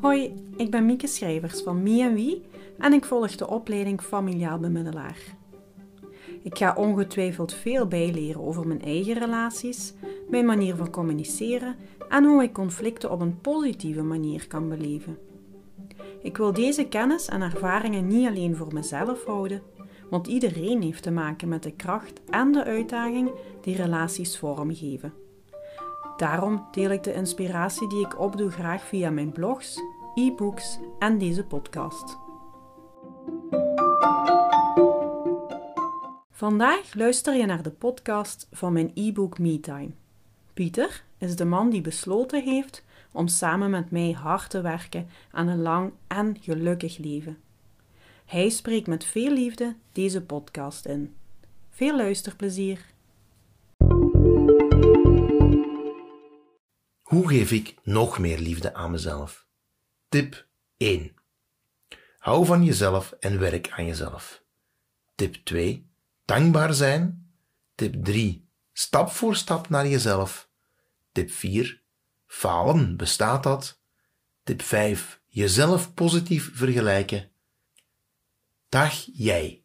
Hoi, ik ben Mieke Schrijvers van Me Wie en ik volg de opleiding Familiaal Bemiddelaar. Ik ga ongetwijfeld veel bijleren over mijn eigen relaties, mijn manier van communiceren en hoe ik conflicten op een positieve manier kan beleven. Ik wil deze kennis en ervaringen niet alleen voor mezelf houden, want iedereen heeft te maken met de kracht en de uitdaging die relaties vormgeven. Daarom deel ik de inspiratie die ik opdoe graag via mijn blogs, e-books en deze podcast. Vandaag luister je naar de podcast van mijn e-book MeTime. Pieter is de man die besloten heeft om samen met mij hard te werken aan een lang en gelukkig leven. Hij spreekt met veel liefde deze podcast in. Veel luisterplezier! Hoe geef ik nog meer liefde aan mezelf? Tip 1. Hou van jezelf en werk aan jezelf. Tip 2. Dankbaar zijn. Tip 3. Stap voor stap naar jezelf. Tip 4. Falen, bestaat dat? Tip 5. Jezelf positief vergelijken. Dag jij.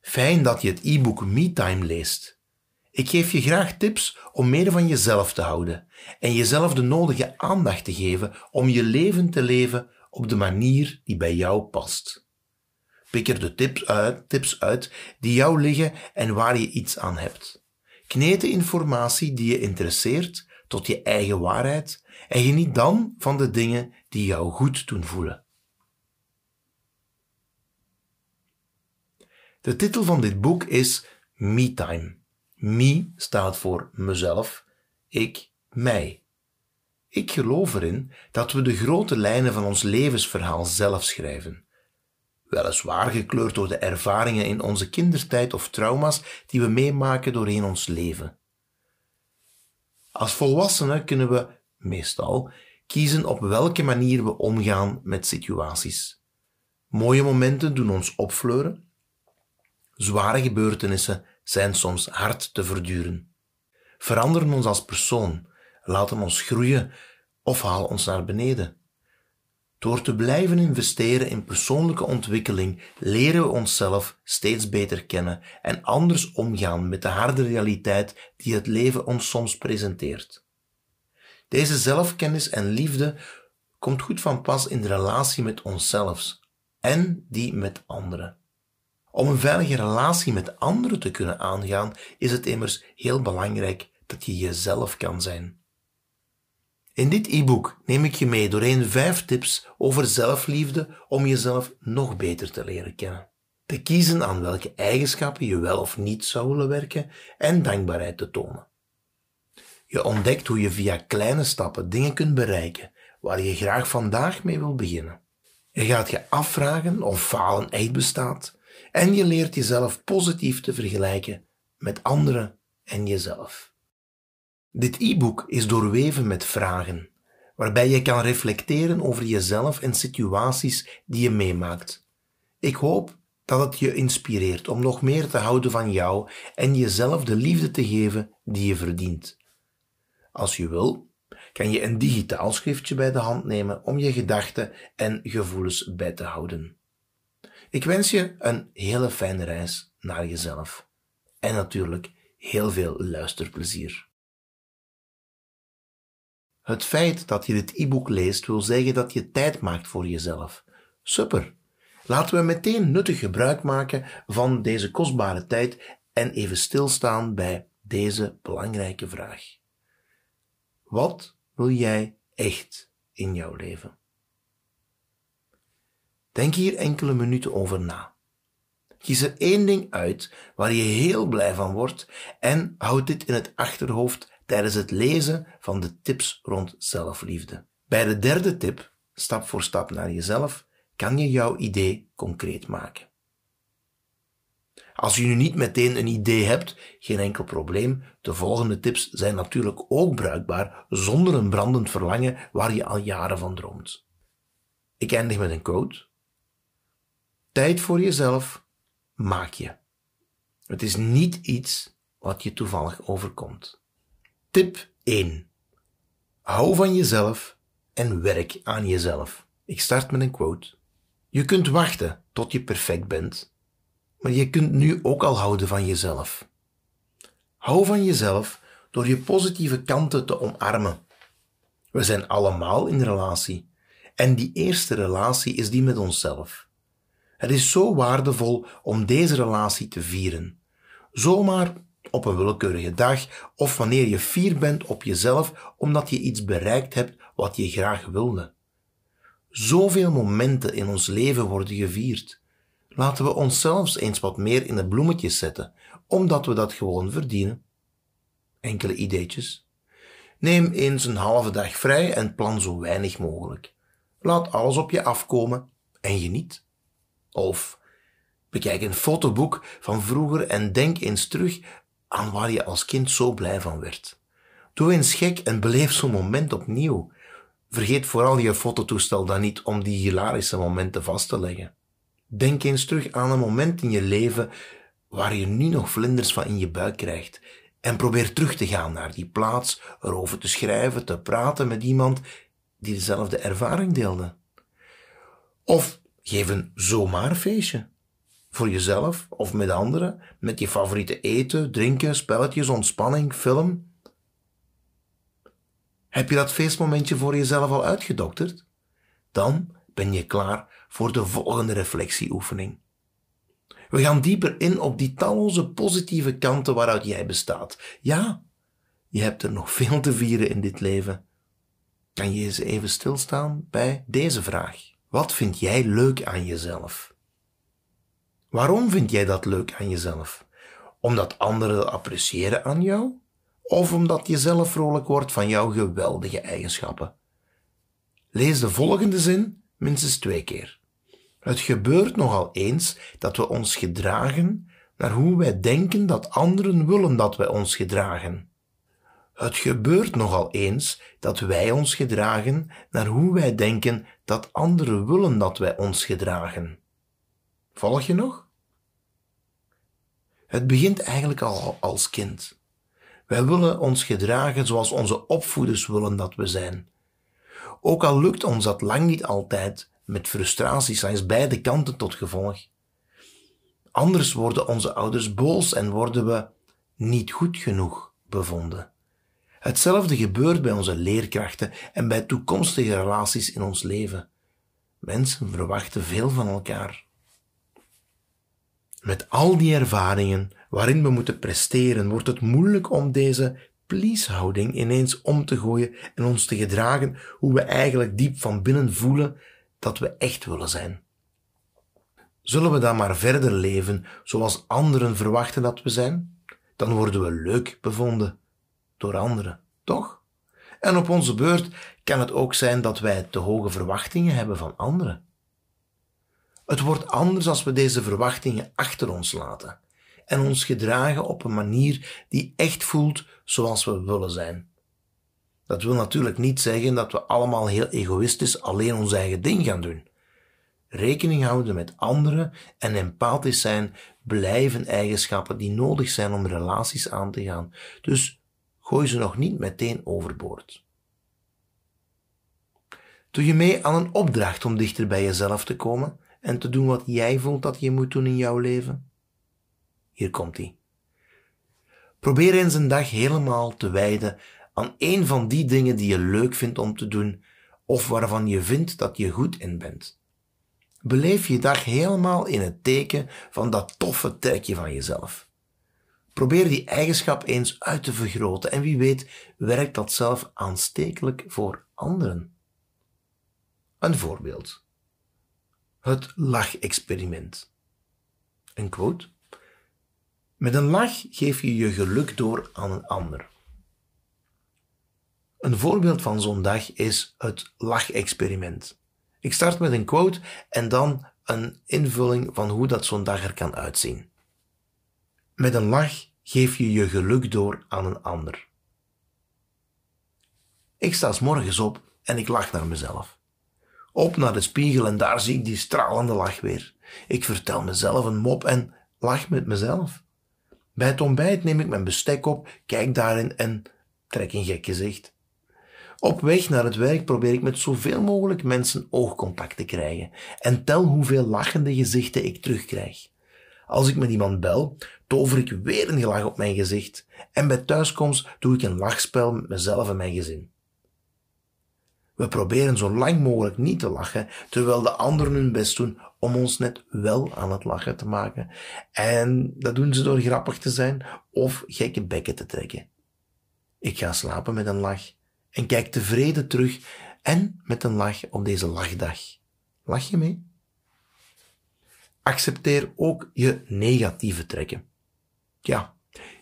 Fijn dat je het e-book MeTime leest. Ik geef je graag tips om meer van jezelf te houden en jezelf de nodige aandacht te geven om je leven te leven op de manier die bij jou past. Pik er de tips uit, tips uit die jou liggen en waar je iets aan hebt. Kneed de informatie die je interesseert tot je eigen waarheid en geniet dan van de dingen die jou goed doen voelen. De titel van dit boek is Me Time. Me staat voor mezelf, ik, mij. Ik geloof erin dat we de grote lijnen van ons levensverhaal zelf schrijven. Weliswaar gekleurd door de ervaringen in onze kindertijd of trauma's die we meemaken doorheen ons leven. Als volwassenen kunnen we, meestal, kiezen op welke manier we omgaan met situaties. Mooie momenten doen ons opfleuren. Zware gebeurtenissen zijn soms hard te verduren. Veranderen ons als persoon, laten ons groeien of halen ons naar beneden. Door te blijven investeren in persoonlijke ontwikkeling leren we onszelf steeds beter kennen en anders omgaan met de harde realiteit die het leven ons soms presenteert. Deze zelfkennis en liefde komt goed van pas in de relatie met onszelf en die met anderen. Om een veilige relatie met anderen te kunnen aangaan, is het immers heel belangrijk dat je jezelf kan zijn. In dit e-book neem ik je mee doorheen vijf tips over zelfliefde om jezelf nog beter te leren kennen. Te kiezen aan welke eigenschappen je wel of niet zou willen werken en dankbaarheid te tonen. Je ontdekt hoe je via kleine stappen dingen kunt bereiken waar je graag vandaag mee wil beginnen. Je gaat je afvragen of falen echt bestaat en je leert jezelf positief te vergelijken met anderen en jezelf. Dit e-book is doorweven met vragen, waarbij je kan reflecteren over jezelf en situaties die je meemaakt. Ik hoop dat het je inspireert om nog meer te houden van jou en jezelf de liefde te geven die je verdient. Als je wil, kan je een digitaal schriftje bij de hand nemen om je gedachten en gevoelens bij te houden. Ik wens je een hele fijne reis naar jezelf. En natuurlijk heel veel luisterplezier. Het feit dat je dit e-book leest wil zeggen dat je tijd maakt voor jezelf. Super! Laten we meteen nuttig gebruik maken van deze kostbare tijd en even stilstaan bij deze belangrijke vraag. Wat wil jij echt in jouw leven? Denk hier enkele minuten over na. Kies er één ding uit waar je heel blij van wordt en houd dit in het achterhoofd tijdens het lezen van de tips rond zelfliefde. Bij de derde tip, stap voor stap naar jezelf, kan je jouw idee concreet maken. Als je nu niet meteen een idee hebt, geen enkel probleem. De volgende tips zijn natuurlijk ook bruikbaar zonder een brandend verlangen waar je al jaren van droomt. Ik eindig met een quote. Tijd voor jezelf maak je. Het is niet iets wat je toevallig overkomt. Tip 1. Hou van jezelf en werk aan jezelf. Ik start met een quote. Je kunt wachten tot je perfect bent, maar je kunt nu ook al houden van jezelf. Hou van jezelf door je positieve kanten te omarmen. We zijn allemaal in relatie. En die eerste relatie is die met onszelf. Het is zo waardevol om deze relatie te vieren. Zomaar op een willekeurige dag of wanneer je fier bent op jezelf omdat je iets bereikt hebt wat je graag wilde. Zoveel momenten in ons leven worden gevierd. Laten we onszelf eens wat meer in de bloemetjes zetten, omdat we dat gewoon verdienen. Enkele ideetjes. Neem eens een halve dag vrij en plan zo weinig mogelijk. Laat alles op je afkomen en geniet. Of bekijk een fotoboek van vroeger en denk eens terug aan waar je als kind zo blij van werd. Doe eens gek en beleef zo'n moment opnieuw. Vergeet vooral je fototoestel dan niet om die hilarische momenten vast te leggen. Denk eens terug aan een moment in je leven waar je nu nog vlinders van in je buik krijgt. En probeer terug te gaan naar die plaats, erover te schrijven, te praten met iemand die dezelfde ervaring deelde. Of geef een zomaar feestje. Voor jezelf of met anderen, met je favoriete eten, drinken, spelletjes, ontspanning, film. Heb je dat feestmomentje voor jezelf al uitgedokterd? Dan ben je klaar voor de volgende reflectieoefening. We gaan dieper in op die talloze positieve kanten waaruit jij bestaat. Ja, je hebt er nog veel te vieren in dit leven. Kan je eens even stilstaan bij deze vraag? Wat vind jij leuk aan jezelf? Waarom vind jij dat leuk aan jezelf? Omdat anderen appreciëren aan jou? Of omdat je zelf vrolijk wordt van jouw geweldige eigenschappen? Lees de volgende zin minstens twee keer. Het gebeurt nogal eens dat we ons gedragen naar hoe wij denken dat anderen willen dat wij ons gedragen. Het gebeurt nogal eens dat wij ons gedragen naar hoe wij denken dat anderen willen dat wij ons gedragen. Volg je nog? Het begint eigenlijk al als kind. Wij willen ons gedragen zoals onze opvoeders willen dat we zijn. Ook al lukt ons dat lang niet altijd, met frustraties langs beide kanten tot gevolg. Anders worden onze ouders boos en worden we niet goed genoeg bevonden. Hetzelfde gebeurt bij onze leerkrachten en bij toekomstige relaties in ons leven. Mensen verwachten veel van elkaar. Met al die ervaringen waarin we moeten presteren, wordt het moeilijk om deze please-houding ineens om te gooien en ons te gedragen hoe we eigenlijk diep van binnen voelen dat we echt willen zijn. Zullen we dan maar verder leven zoals anderen verwachten dat we zijn? Dan worden we leuk bevonden door anderen, toch? En op onze beurt kan het ook zijn dat wij te hoge verwachtingen hebben van anderen. Het wordt anders als we deze verwachtingen achter ons laten en ons gedragen op een manier die echt voelt zoals we willen zijn. Dat wil natuurlijk niet zeggen dat we allemaal heel egoïstisch alleen ons eigen ding gaan doen. Rekening houden met anderen en empathisch zijn blijven eigenschappen die nodig zijn om relaties aan te gaan. Dus gooi ze nog niet meteen overboord. Doe je mee aan een opdracht om dichter bij jezelf te komen en te doen wat jij voelt dat je moet doen in jouw leven? Hier komt ie. Probeer eens een dag helemaal te wijden aan een van die dingen die je leuk vindt om te doen of waarvan je vindt dat je goed in bent. Beleef je dag helemaal in het teken van dat toffe trekje van jezelf. Probeer die eigenschap eens uit te vergroten en wie weet werkt dat zelf aanstekelijk voor anderen. Een voorbeeld. Het lachexperiment. Een quote. Met een lach geef je je geluk door aan een ander. Een voorbeeld van zo'n dag is het lachexperiment. Ik start met een quote en dan een invulling van hoe dat zo'n dag er kan uitzien. Met een lach geef je je geluk door aan een ander. Ik sta s morgens op en ik lach naar mezelf. Op naar de spiegel en daar zie ik die stralende lach weer. Ik vertel mezelf een mop en lach met mezelf. Bij het ontbijt neem ik mijn bestek op, kijk daarin en trek een gek gezicht. Op weg naar het werk probeer ik met zoveel mogelijk mensen oogcontact te krijgen en tel hoeveel lachende gezichten ik terugkrijg. Als ik met iemand bel, tover ik weer een gelach op mijn gezicht en bij thuiskomst doe ik een lachspel met mezelf en mijn gezin. We proberen zo lang mogelijk niet te lachen, terwijl de anderen hun best doen om ons net wel aan het lachen te maken. En dat doen ze door grappig te zijn of gekke bekken te trekken. Ik ga slapen met een lach en kijk tevreden terug en met een lach op deze lachdag. Lach je mee? Accepteer ook je negatieve trekken. Ja,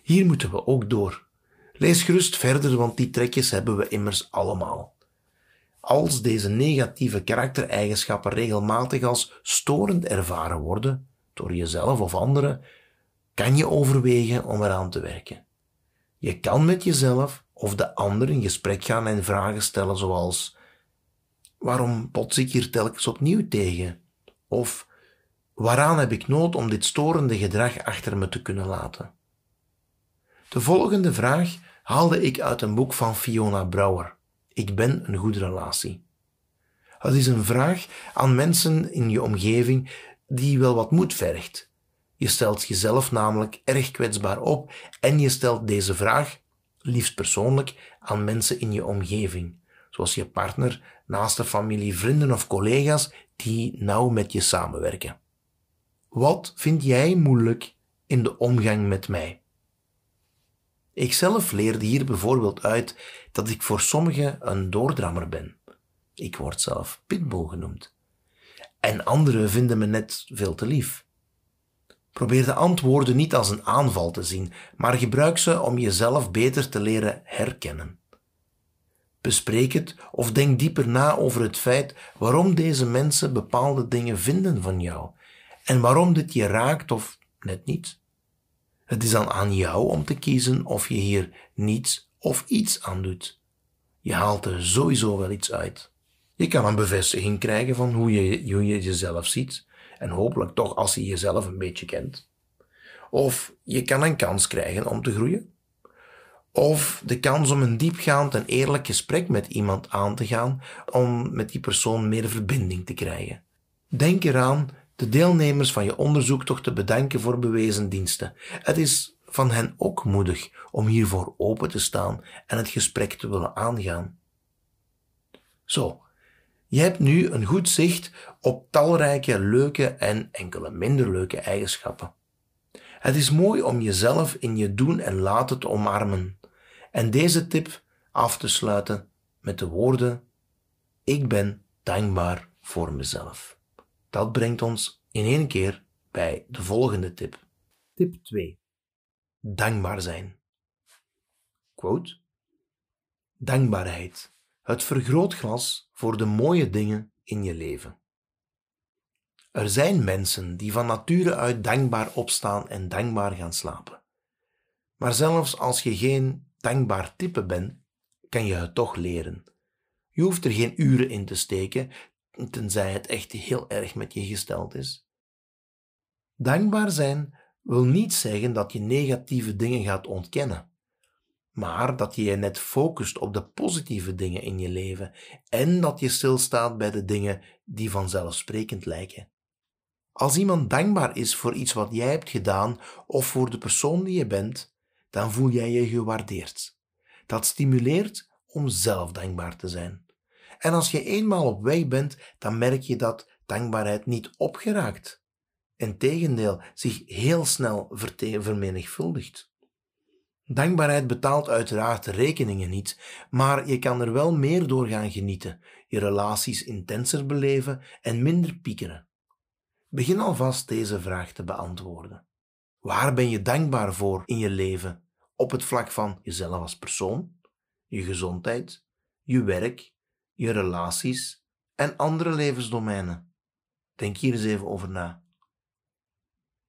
hier moeten we ook door. Lees gerust verder, want die trekjes hebben we immers allemaal. Als deze negatieve karaktereigenschappen regelmatig als storend ervaren worden, door jezelf of anderen, kan je overwegen om eraan te werken. Je kan met jezelf of de ander in gesprek gaan en vragen stellen zoals Waarom bots ik hier telkens opnieuw tegen? Of Waaraan heb ik nood om dit storende gedrag achter me te kunnen laten? De volgende vraag haalde ik uit een boek van Fiona Brouwer. Ik ben een goede relatie. Het is een vraag aan mensen in je omgeving die wel wat moed vergt. Je stelt jezelf namelijk erg kwetsbaar op en je stelt deze vraag, liefst persoonlijk, aan mensen in je omgeving, zoals je partner, naaste familie, vrienden of collega's die nauw met je samenwerken. Wat vind jij moeilijk in de omgang met mij? Ikzelf leerde hier bijvoorbeeld uit dat ik voor sommigen een doordrammer ben. Ik word zelf pitbull genoemd. En anderen vinden me net veel te lief. Probeer de antwoorden niet als een aanval te zien, maar gebruik ze om jezelf beter te leren herkennen. Bespreek het of denk dieper na over het feit waarom deze mensen bepaalde dingen vinden van jou en waarom dit je raakt of net niet. Het is dan aan jou om te kiezen of je hier niets of iets aan doet. Je haalt er sowieso wel iets uit. Je kan een bevestiging krijgen van hoe je, hoe je jezelf ziet en hopelijk toch als je jezelf een beetje kent. Of je kan een kans krijgen om te groeien. Of de kans om een diepgaand en eerlijk gesprek met iemand aan te gaan om met die persoon meer verbinding te krijgen. Denk eraan de deelnemers van je onderzoek toch te bedanken voor bewezen diensten. Het is van hen ook moedig om hiervoor open te staan en het gesprek te willen aangaan. Zo, je hebt nu een goed zicht op talrijke leuke en enkele minder leuke eigenschappen. Het is mooi om jezelf in je doen en laten te omarmen en deze tip af te sluiten met de woorden: Ik ben dankbaar voor mezelf. Dat brengt ons in één keer bij de volgende tip. Tip 2. Dankbaar zijn. Quote. Dankbaarheid. Het vergrootglas voor de mooie dingen in je leven. Er zijn mensen die van nature uit dankbaar opstaan en dankbaar gaan slapen. Maar zelfs als je geen dankbaar type bent, kan je het toch leren. Je hoeft er geen uren in te steken, tenzij het echt heel erg met je gesteld is. Dankbaar zijn wil niet zeggen dat je negatieve dingen gaat ontkennen, maar dat je je net focust op de positieve dingen in je leven en dat je stilstaat bij de dingen die vanzelfsprekend lijken. Als iemand dankbaar is voor iets wat jij hebt gedaan of voor de persoon die je bent, dan voel jij je gewaardeerd. Dat stimuleert om zelf dankbaar te zijn. En als je eenmaal op weg bent, dan merk je dat dankbaarheid niet opgeraakt. Integendeel, zich heel snel vermenigvuldigt. Dankbaarheid betaalt uiteraard rekeningen niet, maar je kan er wel meer door gaan genieten, je relaties intenser beleven en minder piekeren. Begin alvast deze vraag te beantwoorden. Waar ben je dankbaar voor in je leven op het vlak van jezelf als persoon, je gezondheid, je werk, je relaties en andere levensdomeinen. Denk hier eens even over na.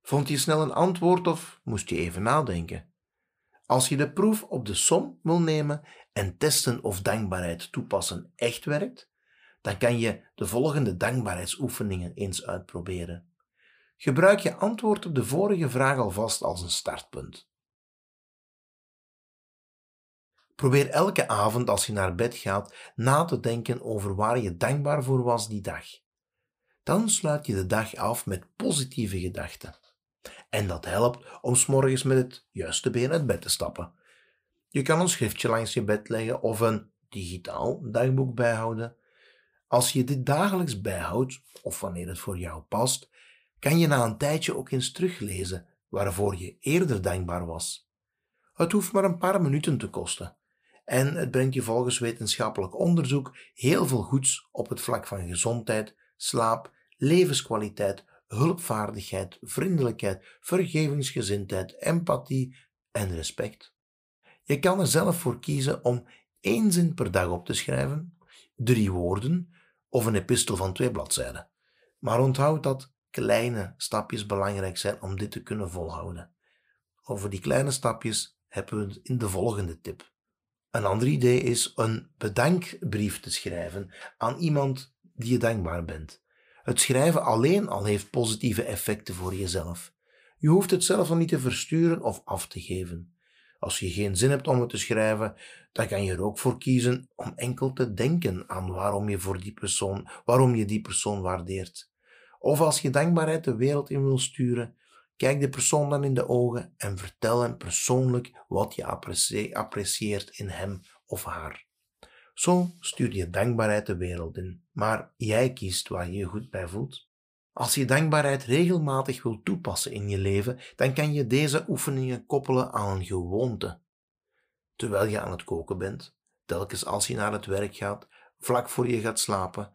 Vond je snel een antwoord of moest je even nadenken? Als je de proef op de som wil nemen en testen of dankbaarheid toepassen echt werkt, dan kan je de volgende dankbaarheidsoefeningen eens uitproberen. Gebruik je antwoord op de vorige vraag alvast als een startpunt. Probeer elke avond als je naar bed gaat na te denken over waar je dankbaar voor was die dag. Dan sluit je de dag af met positieve gedachten. En dat helpt om s'morgens met het juiste been uit bed te stappen. Je kan een schriftje langs je bed leggen of een digitaal dagboek bijhouden. Als je dit dagelijks bijhoudt, of wanneer het voor jou past, kan je na een tijdje ook eens teruglezen waarvoor je eerder dankbaar was. Het hoeft maar een paar minuten te kosten. En het brengt je volgens wetenschappelijk onderzoek heel veel goeds op het vlak van gezondheid, slaap, levenskwaliteit, hulpvaardigheid, vriendelijkheid, vergevingsgezindheid, empathie en respect. Je kan er zelf voor kiezen om één zin per dag op te schrijven, drie woorden of een epistel van twee bladzijden. Maar onthoud dat kleine stapjes belangrijk zijn om dit te kunnen volhouden. Over die kleine stapjes hebben we het in de volgende tip. Een ander idee is een bedankbrief te schrijven aan iemand die je dankbaar bent. Het schrijven alleen al heeft positieve effecten voor jezelf. Je hoeft het zelf dan niet te versturen of af te geven. Als je geen zin hebt om het te schrijven, dan kan je er ook voor kiezen om enkel te denken aan waarom je voor die persoon, waarom je die persoon waardeert. Of als je dankbaarheid de wereld in wil sturen, kijk de persoon dan in de ogen en vertel hem persoonlijk wat je apprecieert in hem of haar. Zo stuur je dankbaarheid de wereld in, maar jij kiest waar je je goed bij voelt. Als je dankbaarheid regelmatig wil toepassen in je leven, dan kan je deze oefeningen koppelen aan een gewoonte. Terwijl je aan het koken bent, telkens als je naar het werk gaat, vlak voor je gaat slapen,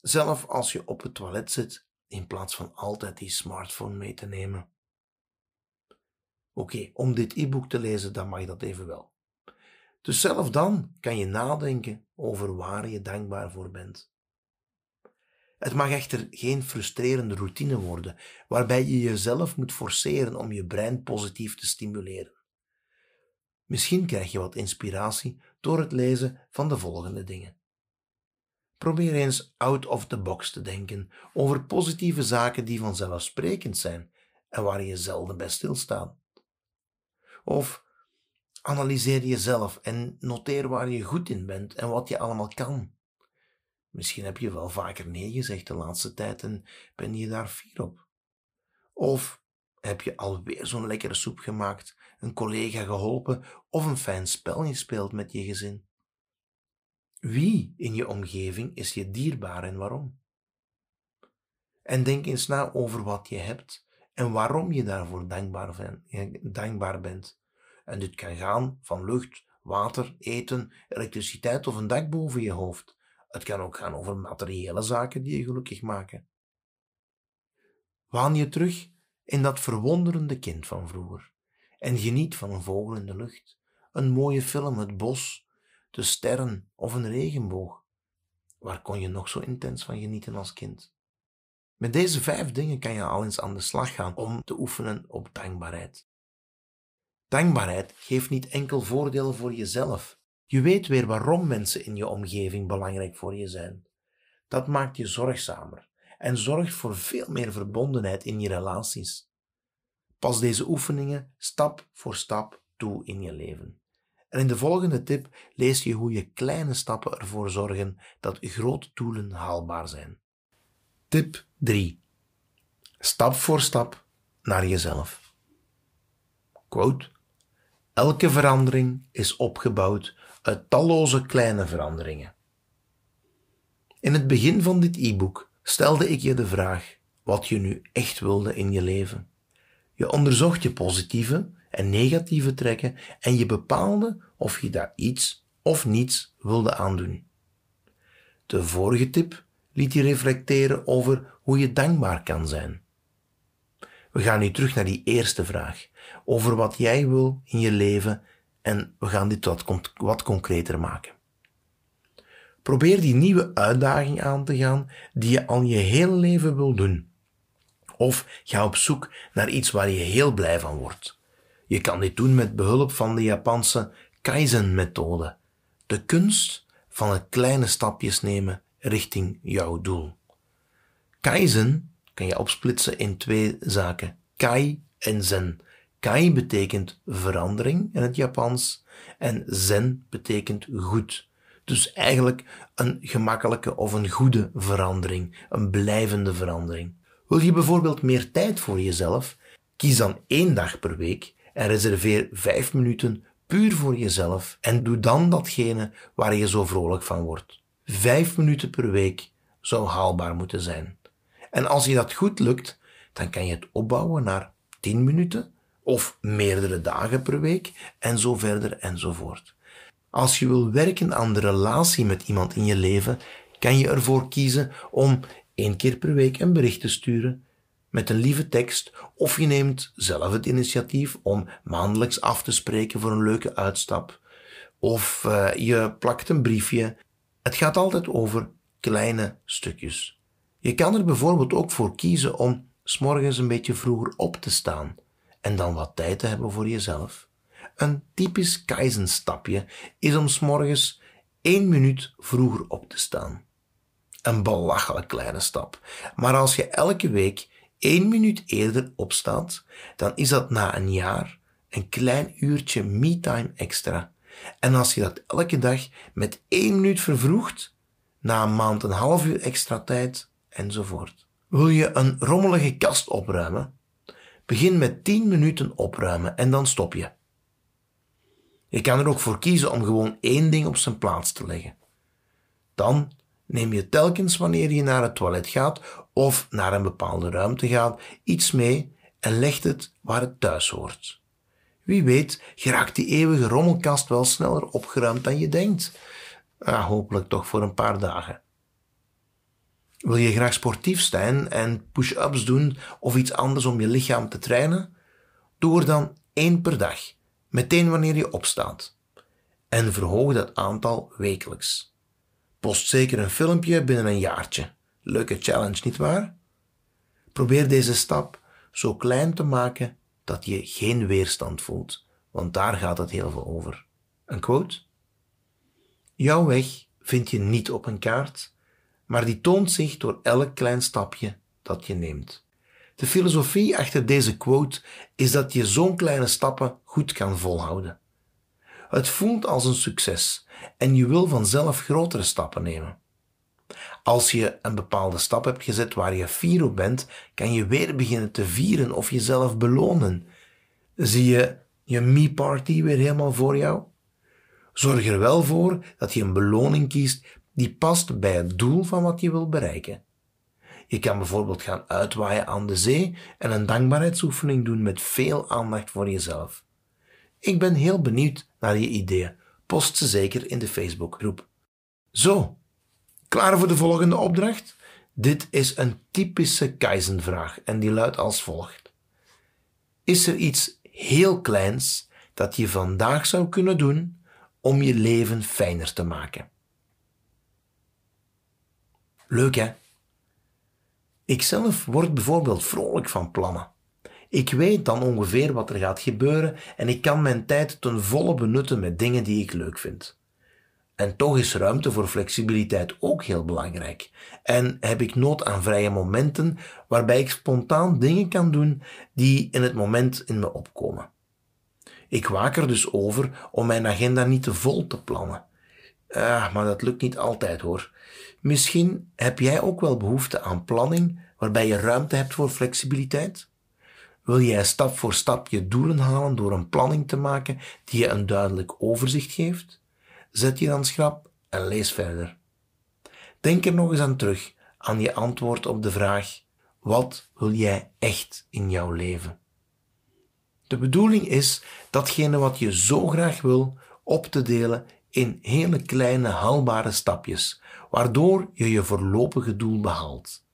zelf als je op het toilet zit, in plaats van altijd die smartphone mee te nemen. Oké, om dit e-book te lezen, dan mag dat even wel. Dus zelf dan kan je nadenken over waar je dankbaar voor bent. Het mag echter geen frustrerende routine worden, waarbij je jezelf moet forceren om je brein positief te stimuleren. Misschien krijg je wat inspiratie door het lezen van de volgende dingen. Probeer eens out of the box te denken over positieve zaken die vanzelfsprekend zijn en waar je zelden bij stilstaat. Of analyseer jezelf en noteer waar je goed in bent en wat je allemaal kan. Misschien heb je wel vaker nee gezegd de laatste tijd en ben je daar fier op. Of heb je alweer zo'n lekkere soep gemaakt, een collega geholpen of een fijn spel gespeeld met je gezin. Wie in je omgeving is je dierbaar en waarom? En denk eens na over wat je hebt en waarom je daarvoor dankbaar, dankbaar bent. En dit kan gaan van lucht, water, eten, elektriciteit of een dak boven je hoofd. Het kan ook gaan over materiële zaken die je gelukkig maken. Waan je terug in dat verwonderende kind van vroeger en geniet van een vogel in de lucht, een mooie film, het bos, de sterren of een regenboog. Waar kon je nog zo intens van genieten als kind? Met deze vijf dingen kan je al eens aan de slag gaan om te oefenen op dankbaarheid. Dankbaarheid geeft niet enkel voordelen voor jezelf. Je weet weer waarom mensen in je omgeving belangrijk voor je zijn. Dat maakt je zorgzamer en zorgt voor veel meer verbondenheid in je relaties. Pas deze oefeningen stap voor stap toe in je leven. En in de volgende tip lees je hoe je kleine stappen ervoor zorgen dat grote doelen haalbaar zijn. Tip 3. Stap voor stap naar jezelf. Quote. Elke verandering is opgebouwd uit talloze kleine veranderingen. In het begin van dit e-book stelde ik je de vraag wat je nu echt wilde in je leven. Je onderzocht je positieve en negatieve trekken en je bepaalde of je daar iets of niets wilde aandoen. De vorige tip liet je reflecteren over hoe je dankbaar kan zijn. We gaan nu terug naar die eerste vraag, over wat jij wil in je leven en we gaan dit wat, wat concreter maken. Probeer die nieuwe uitdaging aan te gaan die je al je hele leven wil doen. Of ga op zoek naar iets waar je heel blij van wordt. Je kan dit doen met behulp van de Japanse Kaizen-methode, de kunst van het kleine stapjes nemen richting jouw doel. Kaizen kan je opsplitsen in twee zaken, kai en zen. Kai betekent verandering in het Japans En zen betekent goed. Dus eigenlijk een gemakkelijke of een goede verandering, een blijvende verandering. Wil je bijvoorbeeld meer tijd voor jezelf? Kies dan één dag per week en reserveer vijf minuten puur voor jezelf en doe dan datgene waar je zo vrolijk van wordt. Vijf minuten per week zou haalbaar moeten zijn. En als je dat goed lukt, dan kan je het opbouwen naar 10 minuten of meerdere dagen per week en zo verder enzovoort. Als je wil werken aan de relatie met iemand in je leven, kan je ervoor kiezen om één keer per week een bericht te sturen met een lieve tekst, of je neemt zelf het initiatief om maandelijks af te spreken voor een leuke uitstap, of uh, je plakt een briefje. Het gaat altijd over kleine stukjes. Je kan er bijvoorbeeld ook voor kiezen om s'morgens een beetje vroeger op te staan en dan wat tijd te hebben voor jezelf. Een typisch Kaizen-stapje is om s'morgens één minuut vroeger op te staan. Een belachelijk kleine stap. Maar als je elke week één minuut eerder opstaat, dan is dat na een jaar een klein uurtje me-time extra. En als je dat elke dag met één minuut vervroegt, na een maand een half uur extra tijd, enzovoort. Wil je een rommelige kast opruimen? Begin met 10 minuten opruimen en dan stop je. Je kan er ook voor kiezen om gewoon één ding op zijn plaats te leggen. Dan neem je telkens wanneer je naar het toilet gaat of naar een bepaalde ruimte gaat iets mee en legt het waar het thuis hoort. Wie weet geraakt die eeuwige rommelkast wel sneller opgeruimd dan je denkt. Hopelijk toch voor een paar dagen. Wil je graag sportief zijn en push-ups doen of iets anders om je lichaam te trainen? Doe er dan één per dag, meteen wanneer je opstaat. En verhoog dat aantal wekelijks. Post zeker een filmpje binnen een jaartje. Leuke challenge, nietwaar? Probeer deze stap zo klein te maken dat je geen weerstand voelt, want daar gaat het heel veel over. Een quote? Jouw weg vind je niet op een kaart, maar die toont zich door elk klein stapje dat je neemt. De filosofie achter deze quote is dat je zo'n kleine stappen goed kan volhouden. Het voelt als een succes en je wil vanzelf grotere stappen nemen. Als je een bepaalde stap hebt gezet waar je fier op bent, kan je weer beginnen te vieren of jezelf belonen. Zie je je me-party weer helemaal voor jou? Zorg er wel voor dat je een beloning kiest die past bij het doel van wat je wil bereiken. Je kan bijvoorbeeld gaan uitwaaien aan de zee en een dankbaarheidsoefening doen met veel aandacht voor jezelf. Ik ben heel benieuwd naar je ideeën. Post ze zeker in de Facebookgroep. Zo, klaar voor de volgende opdracht? Dit is een typische Kaizenvraag en die luidt als volgt. Is er iets heel kleins dat je vandaag zou kunnen doen om je leven fijner te maken? Leuk hè? Ikzelf word bijvoorbeeld vrolijk van plannen. Ik weet dan ongeveer wat er gaat gebeuren en ik kan mijn tijd ten volle benutten met dingen die ik leuk vind. En toch is ruimte voor flexibiliteit ook heel belangrijk. En heb ik nood aan vrije momenten waarbij ik spontaan dingen kan doen die in het moment in me opkomen. Ik waak er dus over om mijn agenda niet te vol te plannen. Ah, maar dat lukt niet altijd hoor. Misschien heb jij ook wel behoefte aan planning waarbij je ruimte hebt voor flexibiliteit? Wil jij stap voor stap je doelen halen door een planning te maken die je een duidelijk overzicht geeft? Zet je dan schrap en lees verder. Denk er nog eens aan terug, aan je antwoord op de vraag: wat wil jij echt in jouw leven? De bedoeling is datgene wat je zo graag wil op te delen in hele kleine haalbare stapjes, waardoor je je voorlopige doel behaalt.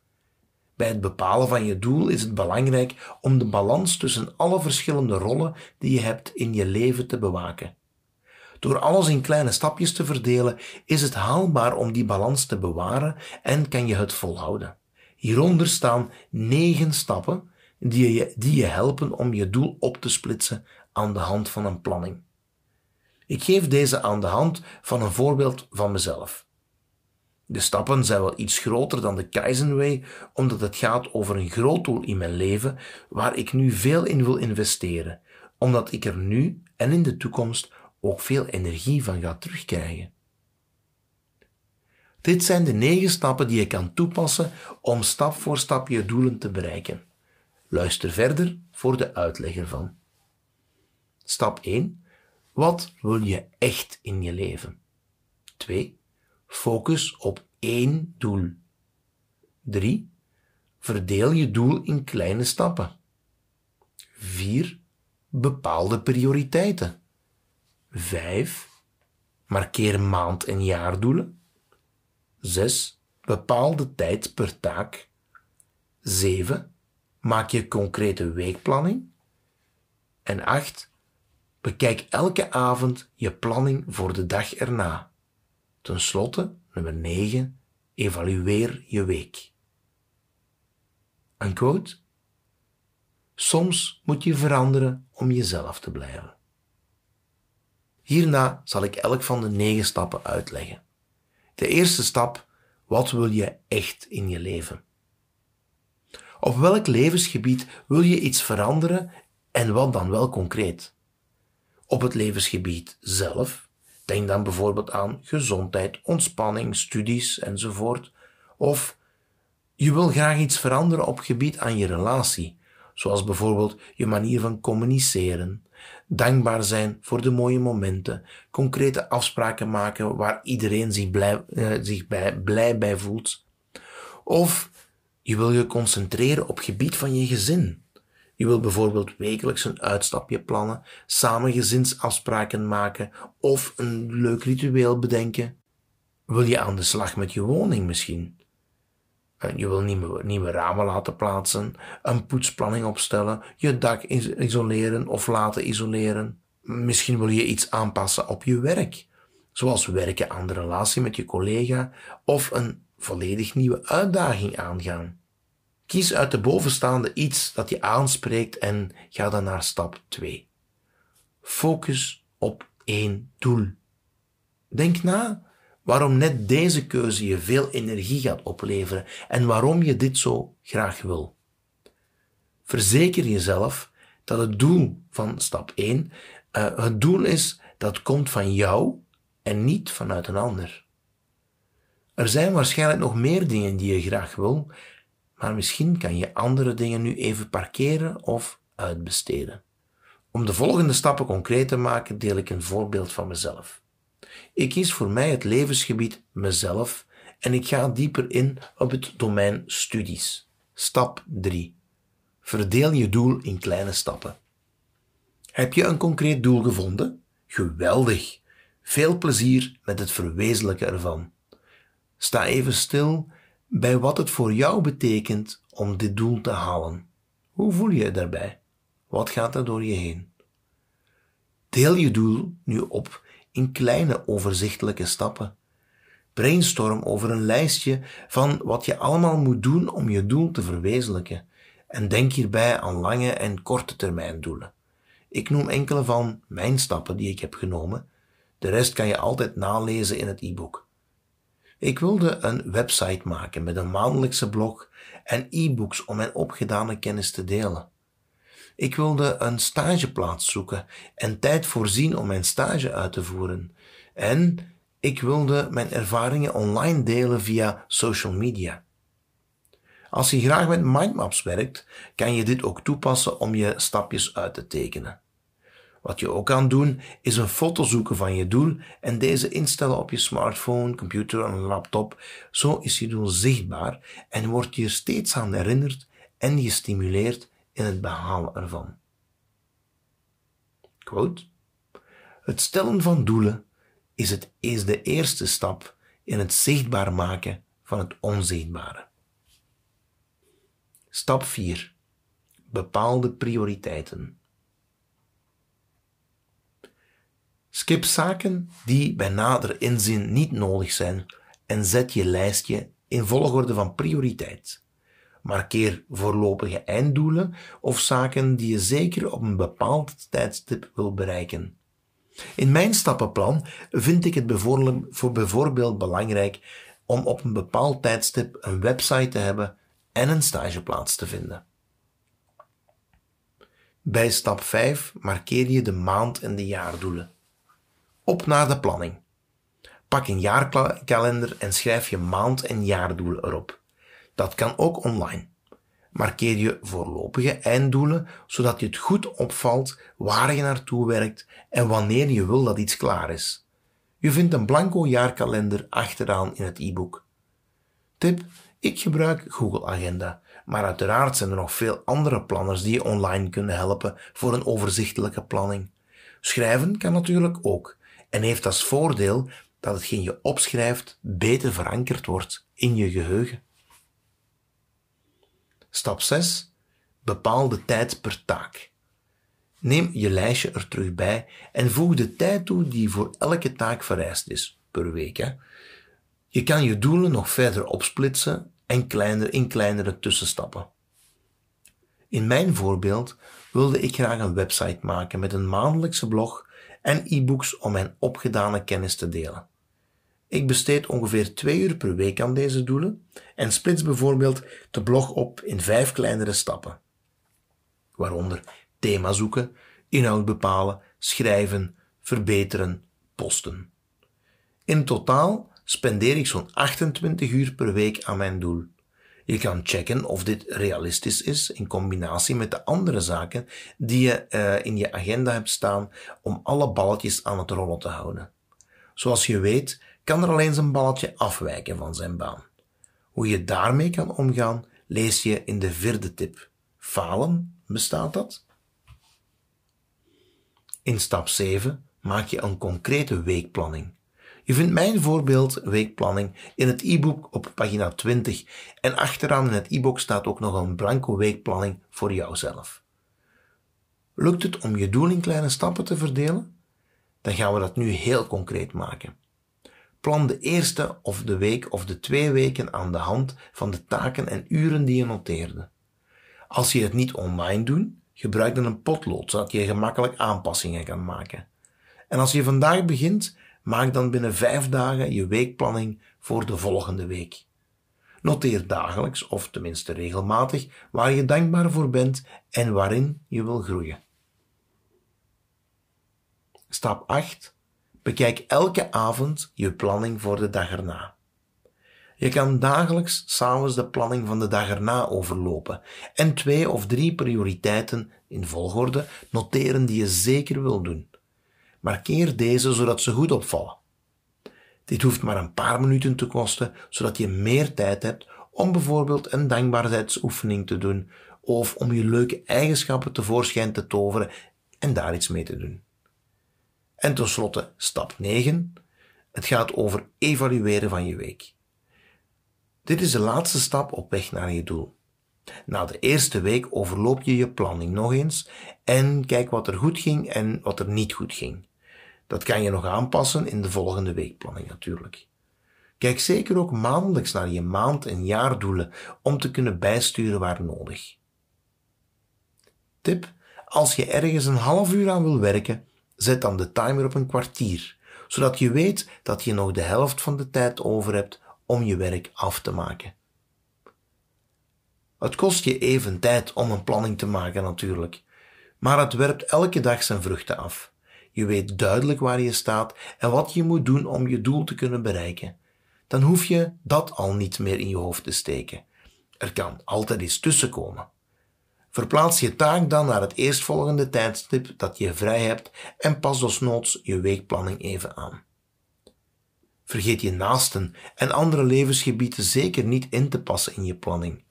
Bij het bepalen van je doel is het belangrijk om de balans tussen alle verschillende rollen die je hebt in je leven te bewaken. Door alles in kleine stapjes te verdelen, is het haalbaar om die balans te bewaren en kan je het volhouden. Hieronder staan negen stappen die je, die je helpen om je doel op te splitsen aan de hand van een planning. Ik geef deze aan de hand van een voorbeeld van mezelf. De stappen zijn wel iets groter dan de Kaizenway, omdat het gaat over een groot doel in mijn leven waar ik nu veel in wil investeren, omdat ik er nu en in de toekomst ook veel energie van gaat terugkrijgen. Dit zijn de negen stappen die je kan toepassen om stap voor stap je doelen te bereiken. Luister verder voor de uitleg ervan. Stap 1. Wat wil je echt in je leven? 2. Focus op één doel. 3. Verdeel je doel in kleine stappen. 4. Bepaalde prioriteiten. 5. Markeer maand- en jaardoelen. 6. Bepaalde tijd per taak. 7. Maak je concrete weekplanning. En 8. Bekijk elke avond je planning voor de dag erna. Ten slotte, nummer 9. Evalueer je week. Een quote? Soms moet je veranderen om jezelf te blijven. Hierna zal ik elk van de negen stappen uitleggen. De eerste stap, wat wil je echt in je leven? Op welk levensgebied wil je iets veranderen en wat dan wel concreet? Op het levensgebied zelf, denk dan bijvoorbeeld aan gezondheid, ontspanning, studies enzovoort. Of je wil graag iets veranderen op gebied aan je relatie, zoals bijvoorbeeld je manier van communiceren, dankbaar zijn voor de mooie momenten, concrete afspraken maken waar iedereen zich blij, uh, zich bij, blij bij voelt. Of je wil je concentreren op gebied van je gezin. Je wil bijvoorbeeld wekelijks een uitstapje plannen, samen gezinsafspraken maken of een leuk ritueel bedenken. Wil je aan de slag met je woning misschien? Eh, je wil nieuwe, nieuwe ramen laten plaatsen, een poetsplanning opstellen, je dak isoleren of laten isoleren. Misschien wil je iets aanpassen op je werk, zoals werken aan de relatie met je collega of een volledig nieuwe uitdaging aangaan. Kies uit de bovenstaande iets dat je aanspreekt en ga dan naar stap 2. Focus op één doel. Denk na waarom net deze keuze je veel energie gaat opleveren en waarom je dit zo graag wil. Verzeker jezelf dat het doel van stap 1 uh, eh, het doel is dat komt van jou en niet vanuit een ander. Er zijn waarschijnlijk nog meer dingen die je graag wil, maar misschien kan je andere dingen nu even parkeren of uitbesteden. Om de volgende stappen concreet te maken, deel ik een voorbeeld van mezelf. Ik kies voor mij het levensgebied mezelf en ik ga dieper in op het domein studies. Stap 3. Verdeel je doel in kleine stappen. Heb je een concreet doel gevonden? Geweldig! Veel plezier met het verwezenlijken ervan. Sta even stil bij wat het voor jou betekent om dit doel te halen. Hoe voel je je daarbij? Wat gaat er door je heen? Deel je doel nu op in kleine overzichtelijke stappen. Brainstorm over een lijstje van wat je allemaal moet doen om je doel te verwezenlijken. En denk hierbij aan lange en korte termijn doelen. Ik noem enkele van mijn stappen die ik heb genomen. De rest kan je altijd nalezen in het e-book. Ik wilde een website maken met een maandelijkse blog en e-books om mijn opgedane kennis te delen. Ik wilde een stageplaats zoeken en tijd voorzien om mijn stage uit te voeren. En ik wilde mijn ervaringen online delen via social media. Als je graag met mindmaps werkt, kan je dit ook toepassen om je stapjes uit te tekenen. Wat je ook kan doen, is een foto zoeken van je doel en deze instellen op je smartphone, computer en laptop. Zo is je doel zichtbaar en wordt je steeds aan herinnerd en gestimuleerd in het behalen ervan. Het stellen van doelen is, het, is de eerste stap in het zichtbaar maken van het onzichtbare. Stap 4. Bepaalde prioriteiten. Skip zaken die bij nader inzien niet nodig zijn en zet je lijstje in volgorde van prioriteit. Markeer voorlopige einddoelen of zaken die je zeker op een bepaald tijdstip wil bereiken. In mijn stappenplan vind ik het bijvoorbeeld belangrijk om op een bepaald tijdstip een website te hebben en een stageplaats te vinden. Bij stap 5 markeer je de maand- en de jaardoelen. Op naar de planning. Pak een jaarkalender en schrijf je maand- en jaardoelen erop. Dat kan ook online. Markeer je voorlopige einddoelen, zodat je het goed opvalt waar je naartoe werkt en wanneer je wil dat iets klaar is. Je vindt een blanco jaarkalender achteraan in het e-book. Tip: ik gebruik Google Agenda, maar uiteraard zijn er nog veel andere planners die je online kunnen helpen voor een overzichtelijke planning. Schrijven kan natuurlijk ook en heeft als voordeel dat hetgeen je opschrijft beter verankerd wordt in je geheugen. Stap 6. Bepaal de tijd per taak. Neem je lijstje er terug bij en voeg de tijd toe die voor elke taak vereist is, per week. Je kan je doelen nog verder opsplitsen en kleiner, in kleinere tussenstappen. In mijn voorbeeld wilde ik graag een website maken met een maandelijkse blog en e-books om mijn opgedane kennis te delen. Ik besteed ongeveer twee uur per week aan deze doelen en splits bijvoorbeeld de blog op in vijf kleinere stappen. Waaronder thema zoeken, inhoud bepalen, schrijven, verbeteren, posten. In totaal spendeer ik zo'n 28 uur per week aan mijn doel. Je kan checken of dit realistisch is in combinatie met de andere zaken die je uh, in je agenda hebt staan om alle balletjes aan het rollen te houden. Zoals je weet kan er alleen zijn balletje afwijken van zijn baan. Hoe je daarmee kan omgaan, lees je in de vierde tip. Falen, bestaat dat? In stap 7 maak je een concrete weekplanning. Je vindt mijn voorbeeld weekplanning in het e-book op pagina 20 en achteraan in het e-book staat ook nog een blanco weekplanning voor jouzelf. Lukt het om je doel in kleine stappen te verdelen? Dan gaan we dat nu heel concreet maken. Plan de eerste of de week of de twee weken aan de hand van de taken en uren die je noteerde. Als je het niet online doet, gebruik dan een potlood zodat je gemakkelijk aanpassingen kan maken. En als je vandaag begint, maak dan binnen vijf dagen je weekplanning voor de volgende week. Noteer dagelijks, of tenminste regelmatig, waar je dankbaar voor bent en waarin je wil groeien. Stap 8. Bekijk elke avond je planning voor de dag erna. Je kan dagelijks s'avonds de planning van de dag erna overlopen en twee of drie prioriteiten in volgorde noteren die je zeker wil doen. Markeer deze zodat ze goed opvallen. Dit hoeft maar een paar minuten te kosten, zodat je meer tijd hebt om bijvoorbeeld een dankbaarheidsoefening te doen of om je leuke eigenschappen tevoorschijn te toveren en daar iets mee te doen. En tenslotte stap 9. Het gaat over evalueren van je week. Dit is de laatste stap op weg naar je doel. Na de eerste week overloop je je planning nog eens en kijk wat er goed ging en wat er niet goed ging. Dat kan je nog aanpassen in de volgende weekplanning natuurlijk. Kijk zeker ook maandelijks naar je maand- en jaardoelen om te kunnen bijsturen waar nodig. Tip: als je ergens een half uur aan wil werken, zet dan de timer op een kwartier, zodat je weet dat je nog de helft van de tijd over hebt om je werk af te maken. Het kost je even tijd om een planning te maken natuurlijk, maar het werpt elke dag zijn vruchten af. Je weet duidelijk waar je staat en wat je moet doen om je doel te kunnen bereiken. Dan hoef je dat al niet meer in je hoofd te steken. Er kan altijd iets tussenkomen. Verplaats je taak dan naar het eerstvolgende tijdstip dat je vrij hebt en pas desnoods je weekplanning even aan. Vergeet je naasten en andere levensgebieden zeker niet in te passen in je planning.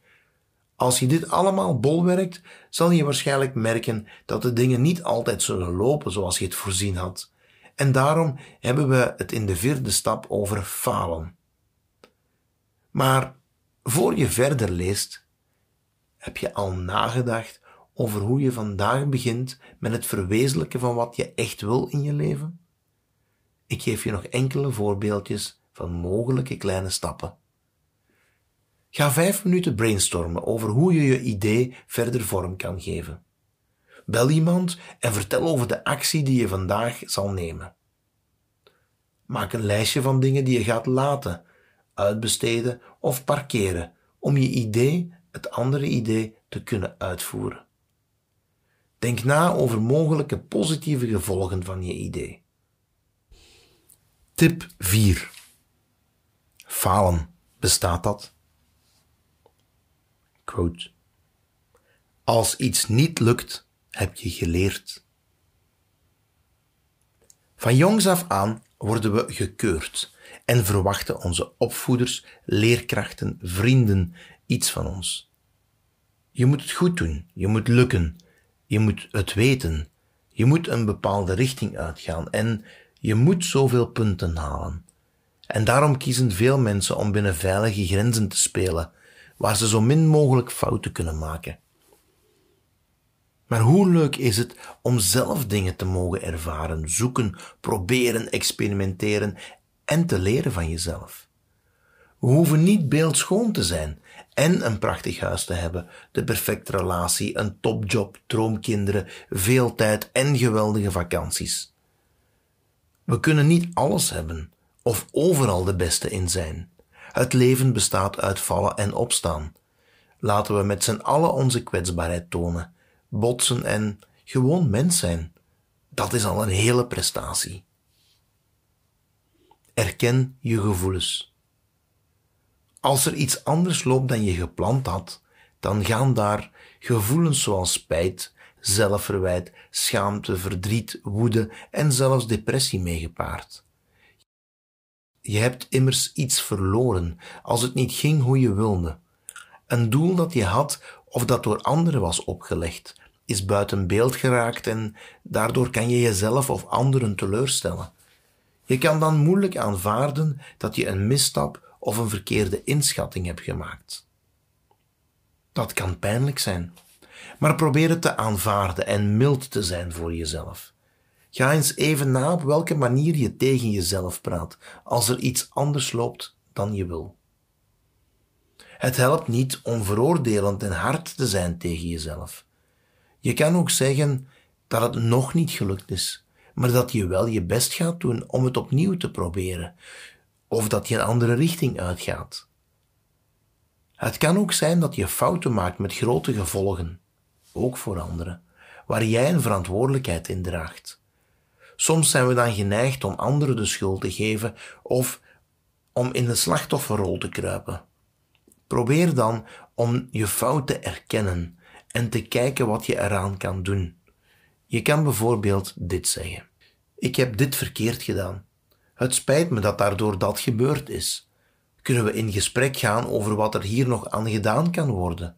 Als je dit allemaal bolwerkt, zal je waarschijnlijk merken dat de dingen niet altijd zullen lopen zoals je het voorzien had. En daarom hebben we het in de vierde stap over falen. Maar voor je verder leest, heb je al nagedacht over hoe je vandaag begint met het verwezenlijken van wat je echt wil in je leven? Ik geef je nog enkele voorbeeldjes van mogelijke kleine stappen. Ga vijf minuten brainstormen over hoe je je idee verder vorm kan geven. Bel iemand en vertel over de actie die je vandaag zal nemen. Maak een lijstje van dingen die je gaat laten, uitbesteden of parkeren om je idee, het andere idee, te kunnen uitvoeren. Denk na over mogelijke positieve gevolgen van je idee. Tip 4. Falen. Bestaat dat? Quote. Als iets niet lukt, heb je geleerd. Van jongs af aan worden we gekeurd en verwachten onze opvoeders, leerkrachten, vrienden iets van ons. Je moet het goed doen, je moet lukken, je moet het weten, je moet een bepaalde richting uitgaan en je moet zoveel punten halen. En daarom kiezen veel mensen om binnen veilige grenzen te spelen, waar ze zo min mogelijk fouten kunnen maken. Maar hoe leuk is het om zelf dingen te mogen ervaren, zoeken, proberen, experimenteren en te leren van jezelf. We hoeven niet beeldschoon te zijn en een prachtig huis te hebben, de perfecte relatie, een topjob, droomkinderen, veel tijd en geweldige vakanties. We kunnen niet alles hebben of overal de beste in zijn. Het leven bestaat uit vallen en opstaan. Laten we met z'n allen onze kwetsbaarheid tonen, botsen en gewoon mens zijn. Dat is al een hele prestatie. Erken je gevoelens. Als er iets anders loopt dan je gepland had, dan gaan daar gevoelens zoals spijt, zelfverwijt, schaamte, verdriet, woede en zelfs depressie mee gepaard. Je hebt immers iets verloren als het niet ging hoe je wilde. Een doel dat je had of dat door anderen was opgelegd, is buiten beeld geraakt en daardoor kan je jezelf of anderen teleurstellen. Je kan dan moeilijk aanvaarden dat je een misstap of een verkeerde inschatting hebt gemaakt. Dat kan pijnlijk zijn, maar probeer het te aanvaarden en mild te zijn voor jezelf. Ga eens even na op welke manier je tegen jezelf praat als er iets anders loopt dan je wil. Het helpt niet om veroordelend en hard te zijn tegen jezelf. Je kan ook zeggen dat het nog niet gelukt is, maar dat je wel je best gaat doen om het opnieuw te proberen, of dat je een andere richting uitgaat. Het kan ook zijn dat je fouten maakt met grote gevolgen, ook voor anderen, waar jij een verantwoordelijkheid in draagt. Soms zijn we dan geneigd om anderen de schuld te geven of om in de slachtofferrol te kruipen. Probeer dan om je fout te erkennen en te kijken wat je eraan kan doen. Je kan bijvoorbeeld dit zeggen. Ik heb dit verkeerd gedaan. Het spijt me dat daardoor dat gebeurd is. Kunnen we in gesprek gaan over wat er hier nog aan gedaan kan worden?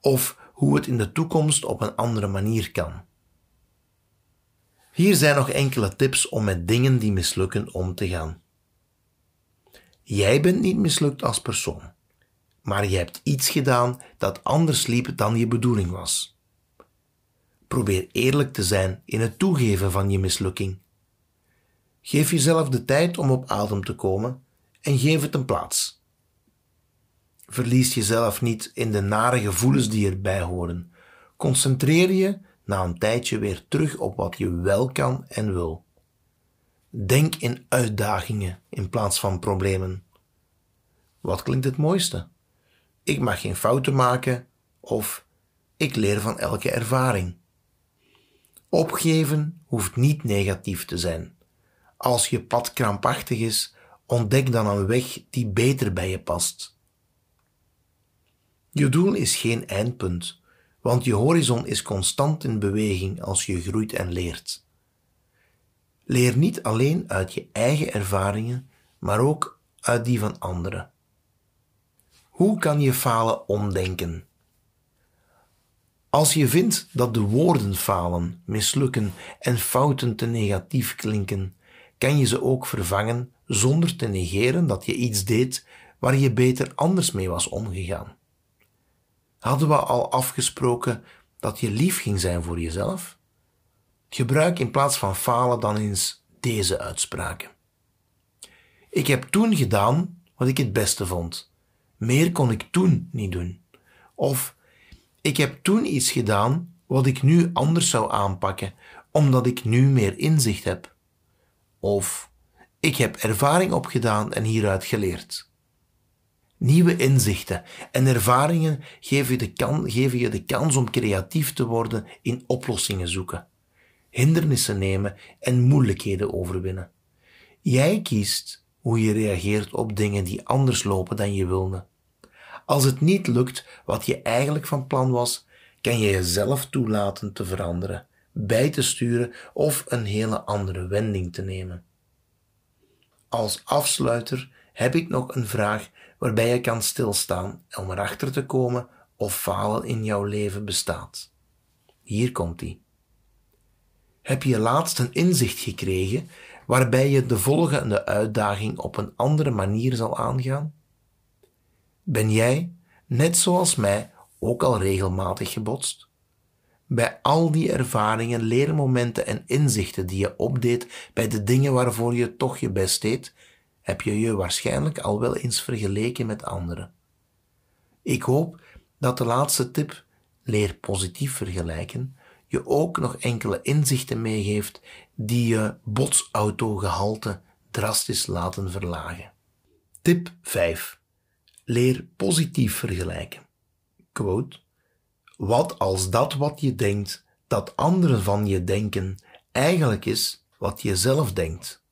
Of hoe het in de toekomst op een andere manier kan? Hier zijn nog enkele tips om met dingen die mislukken om te gaan. Jij bent niet mislukt als persoon, maar je hebt iets gedaan dat anders liep dan je bedoeling was. Probeer eerlijk te zijn in het toegeven van je mislukking. Geef jezelf de tijd om op adem te komen en geef het een plaats. Verlies jezelf niet in de nare gevoelens die erbij horen. Concentreer je na een tijdje weer terug op wat je wel kan en wil. Denk in uitdagingen in plaats van problemen. Wat klinkt het mooiste? Ik mag geen fouten maken of ik leer van elke ervaring. Opgeven hoeft niet negatief te zijn. Als je pad krampachtig is, ontdek dan een weg die beter bij je past. Je doel is geen eindpunt, want je horizon is constant in beweging als je groeit en leert. Leer niet alleen uit je eigen ervaringen, maar ook uit die van anderen. Hoe kan je falen omdenken? Als je vindt dat de woorden falen, mislukken en fouten te negatief klinken, kan je ze ook vervangen zonder te negeren dat je iets deed waar je beter anders mee was omgegaan. Hadden we al afgesproken dat je lief ging zijn voor jezelf? Gebruik in plaats van falen dan eens deze uitspraken. Ik heb toen gedaan wat ik het beste vond. Meer kon ik toen niet doen. Of ik heb toen iets gedaan wat ik nu anders zou aanpakken, omdat ik nu meer inzicht heb. Of ik heb ervaring opgedaan en hieruit geleerd. Nieuwe inzichten en ervaringen geven je, de geven je de kans om creatief te worden in oplossingen zoeken, hindernissen nemen en moeilijkheden overwinnen. Jij kiest hoe je reageert op dingen die anders lopen dan je wilde. Als het niet lukt wat je eigenlijk van plan was, kan je jezelf toelaten te veranderen, bij te sturen of een hele andere wending te nemen. Als afsluiter heb ik nog een vraag waarbij je kan stilstaan om erachter te komen of falen in jouw leven bestaat. Hier komt ie. Heb je laatst een inzicht gekregen waarbij je de volgende uitdaging op een andere manier zal aangaan? Ben jij, net zoals mij, ook al regelmatig gebotst? Bij al die ervaringen, leermomenten en inzichten die je opdeed bij de dingen waarvoor je toch je best deed, heb je je waarschijnlijk al wel eens vergeleken met anderen. Ik hoop dat de laatste tip, leer positief vergelijken, je ook nog enkele inzichten meegeeft die je botsautogehalte drastisch laten verlagen. Tip 5. Leer positief vergelijken. Quote. Wat als dat wat je denkt, dat anderen van je denken, eigenlijk is wat je zelf denkt?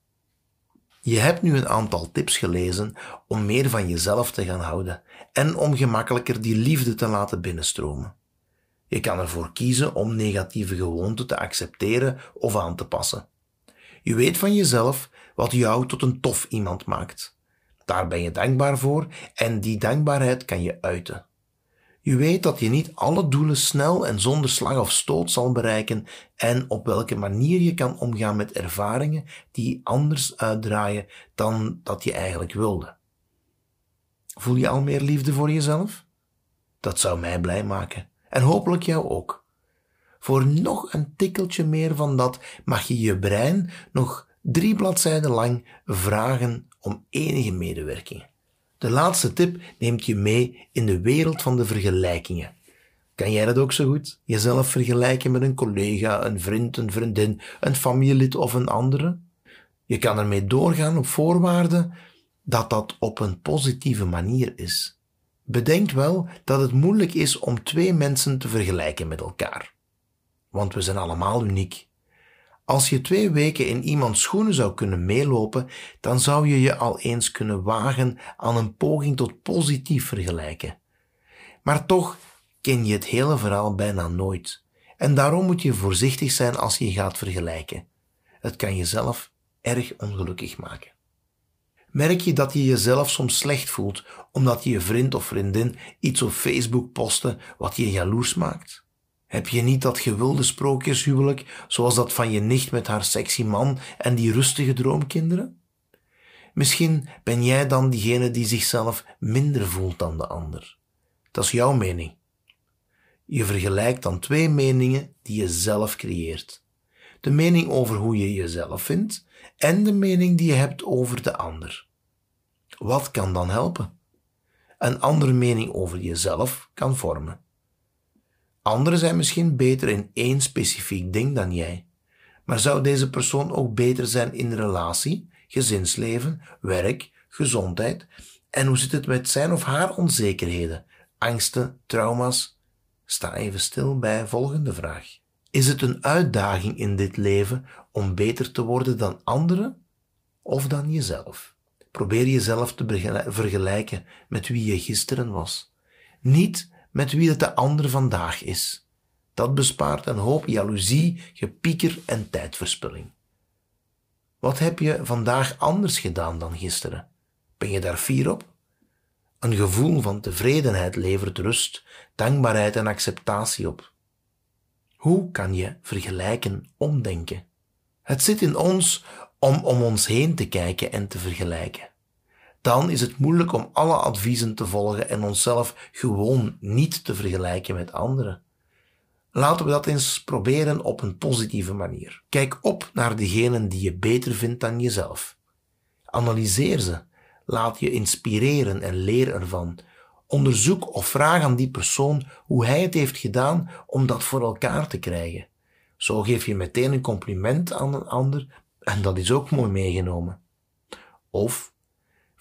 Je hebt nu een aantal tips gelezen om meer van jezelf te gaan houden en om gemakkelijker die liefde te laten binnenstromen. Je kan ervoor kiezen om negatieve gewoonten te accepteren of aan te passen. Je weet van jezelf wat jou tot een tof iemand maakt. Daar ben je dankbaar voor en die dankbaarheid kan je uiten. Je weet dat je niet alle doelen snel en zonder slag of stoot zal bereiken en op welke manier je kan omgaan met ervaringen die anders uitdraaien dan dat je eigenlijk wilde. Voel je al meer liefde voor jezelf? Dat zou mij blij maken en hopelijk jou ook. Voor nog een tikkeltje meer van dat mag je je brein nog drie bladzijden lang vragen om enige medewerking. De laatste tip neemt je mee in de wereld van de vergelijkingen. Kan jij dat ook zo goed? Jezelf vergelijken met een collega, een vriend, een vriendin, een familielid of een andere? Je kan ermee doorgaan op voorwaarde dat dat op een positieve manier is. Bedenk wel dat het moeilijk is om twee mensen te vergelijken met elkaar. Want we zijn allemaal uniek. Als je twee weken in iemands schoenen zou kunnen meelopen, dan zou je je al eens kunnen wagen aan een poging tot positief vergelijken. Maar toch ken je het hele verhaal bijna nooit. En daarom moet je voorzichtig zijn als je gaat vergelijken. Het kan jezelf erg ongelukkig maken. Merk je dat je jezelf soms slecht voelt omdat je vriend of vriendin iets op Facebook postte wat je jaloers maakt? Heb je niet dat gewilde sprookjeshuwelijk zoals dat van je nicht met haar sexy man en die rustige droomkinderen? Misschien ben jij dan diegene die zichzelf minder voelt dan de ander. Dat is jouw mening. Je vergelijkt dan twee meningen die je zelf creëert. De mening over hoe je jezelf vindt en de mening die je hebt over de ander. Wat kan dan helpen? Een andere mening over jezelf kan vormen. Anderen zijn misschien beter in één specifiek ding dan jij. Maar zou deze persoon ook beter zijn in relatie, gezinsleven, werk, gezondheid? En hoe zit het met zijn of haar onzekerheden, angsten, trauma's? Sta even stil bij volgende vraag. Is het een uitdaging in dit leven om beter te worden dan anderen of dan jezelf? Probeer jezelf te vergelijken met wie je gisteren was. Niet met wie het de ander vandaag is. Dat bespaart een hoop jaloezie, gepieker en tijdverspilling. Wat heb je vandaag anders gedaan dan gisteren? Ben je daar fier op? Een gevoel van tevredenheid levert rust, dankbaarheid en acceptatie op. Hoe kan je vergelijken omdenken? Het zit in ons om om ons heen te kijken en te vergelijken dan is het moeilijk om alle adviezen te volgen en onszelf gewoon niet te vergelijken met anderen. Laten we dat eens proberen op een positieve manier. Kijk op naar degenen die je beter vindt dan jezelf. Analyseer ze. Laat je inspireren en leer ervan. Onderzoek of vraag aan die persoon hoe hij het heeft gedaan om dat voor elkaar te krijgen. Zo geef je meteen een compliment aan een ander en dat is ook mooi meegenomen. Of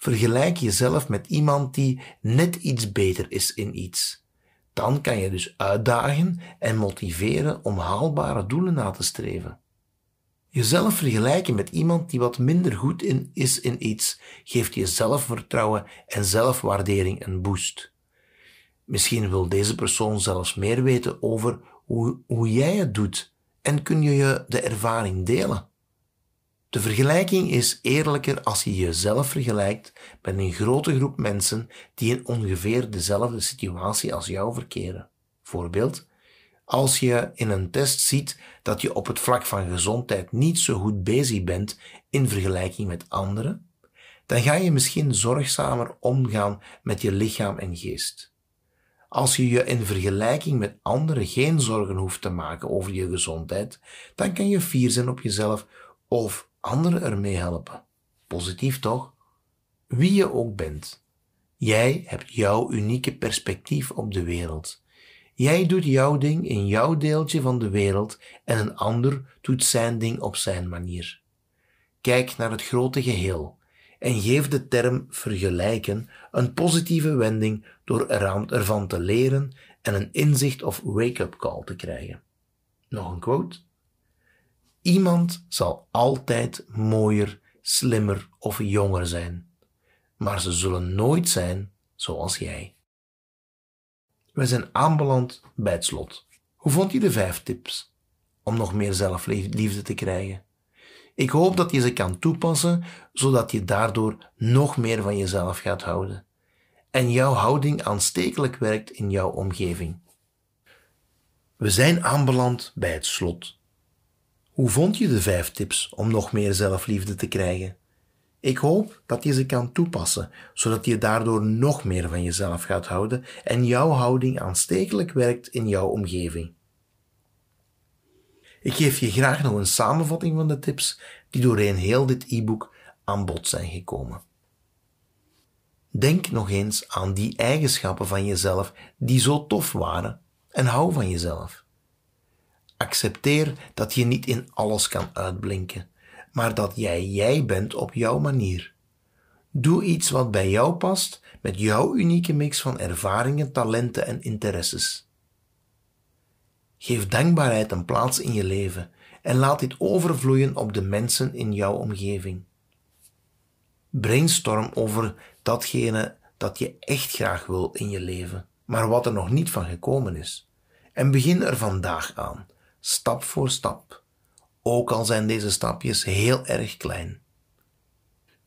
Vergelijk jezelf met iemand die net iets beter is in iets. Dan kan je dus uitdagen en motiveren om haalbare doelen na te streven. Jezelf vergelijken met iemand die wat minder goed in is in iets, geeft je zelfvertrouwen en zelfwaardering een boost. Misschien wil deze persoon zelfs meer weten over hoe, hoe jij het doet en kun je je de ervaring delen. De vergelijking is eerlijker als je jezelf vergelijkt met een grote groep mensen die in ongeveer dezelfde situatie als jou verkeren. Voorbeeld, als je in een test ziet dat je op het vlak van gezondheid niet zo goed bezig bent in vergelijking met anderen, dan ga je misschien zorgzamer omgaan met je lichaam en geest. Als je je in vergelijking met anderen geen zorgen hoeft te maken over je gezondheid, dan kan je fier zijn op jezelf of anderen ermee helpen. Positief toch? Wie je ook bent. Jij hebt jouw unieke perspectief op de wereld. Jij doet jouw ding in jouw deeltje van de wereld en een ander doet zijn ding op zijn manier. Kijk naar het grote geheel en geef de term vergelijken een positieve wending door ervan te leren en een inzicht of wake-up call te krijgen. Nog een quote. Iemand zal altijd mooier, slimmer of jonger zijn, maar ze zullen nooit zijn zoals jij. We zijn aanbeland bij het slot. Hoe vond je de vijf tips om nog meer zelfliefde te krijgen? Ik hoop dat je ze kan toepassen, zodat je daardoor nog meer van jezelf gaat houden en jouw houding aanstekelijk werkt in jouw omgeving. We zijn aanbeland bij het slot. Hoe vond je de vijf tips om nog meer zelfliefde te krijgen? Ik hoop dat je ze kan toepassen, zodat je daardoor nog meer van jezelf gaat houden en jouw houding aanstekelijk werkt in jouw omgeving. Ik geef je graag nog een samenvatting van de tips die doorheen heel dit e-book aan bod zijn gekomen. Denk nog eens aan die eigenschappen van jezelf die zo tof waren en hou van jezelf. Accepteer dat je niet in alles kan uitblinken, maar dat jij jij bent op jouw manier. Doe iets wat bij jou past met jouw unieke mix van ervaringen, talenten en interesses. Geef dankbaarheid een plaats in je leven en laat dit overvloeien op de mensen in jouw omgeving. Brainstorm over datgene dat je echt graag wil in je leven, maar wat er nog niet van gekomen is. En begin er vandaag aan, stap voor stap, ook al zijn deze stapjes heel erg klein.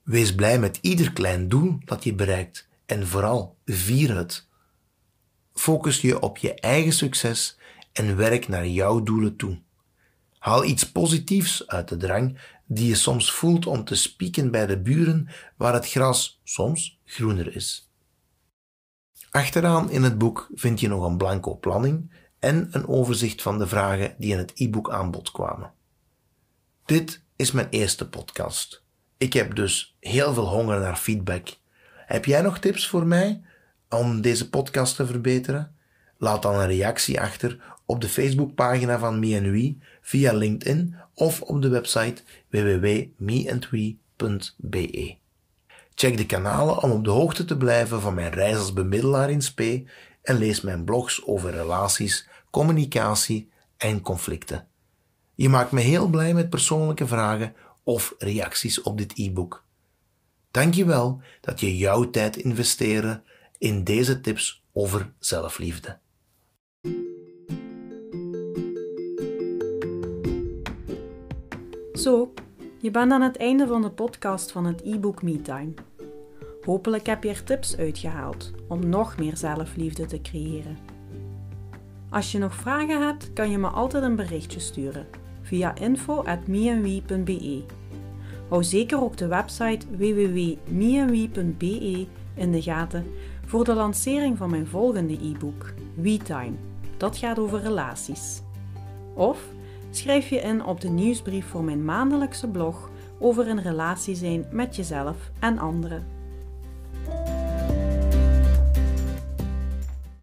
Wees blij met ieder klein doel dat je bereikt en vooral vier het. Focus je op je eigen succes en werk naar jouw doelen toe. Haal iets positiefs uit de drang die je soms voelt om te spieken bij de buren waar het gras soms groener is. Achteraan in het boek vind je nog een blanco planning en een overzicht van de vragen die in het e-book aan bod kwamen. Dit is mijn eerste podcast. Ik heb dus heel veel honger naar feedback. Heb jij nog tips voor mij om deze podcast te verbeteren? Laat dan een reactie achter op de Facebookpagina van Me We via LinkedIn of op de website www.meandwe.be. Check de kanalen om op de hoogte te blijven van mijn reis als bemiddelaar in spe en lees mijn blogs over relaties, communicatie en conflicten. Je maakt me heel blij met persoonlijke vragen of reacties op dit e-book. Dank je wel dat je jouw tijd investeert in deze tips over zelfliefde. Zo, je bent aan het einde van de podcast van het e-book MeTime. Hopelijk heb je er tips uitgehaald om nog meer zelfliefde te creëren. Als je nog vragen hebt, kan je me altijd een berichtje sturen via info.meandwe.be. Hou zeker ook de website www.meandwe.be in de gaten voor de lancering van mijn volgende e-book, WeTime. Dat gaat over relaties. Of schrijf je in op de nieuwsbrief voor mijn maandelijkse blog over een relatie zijn met jezelf en anderen.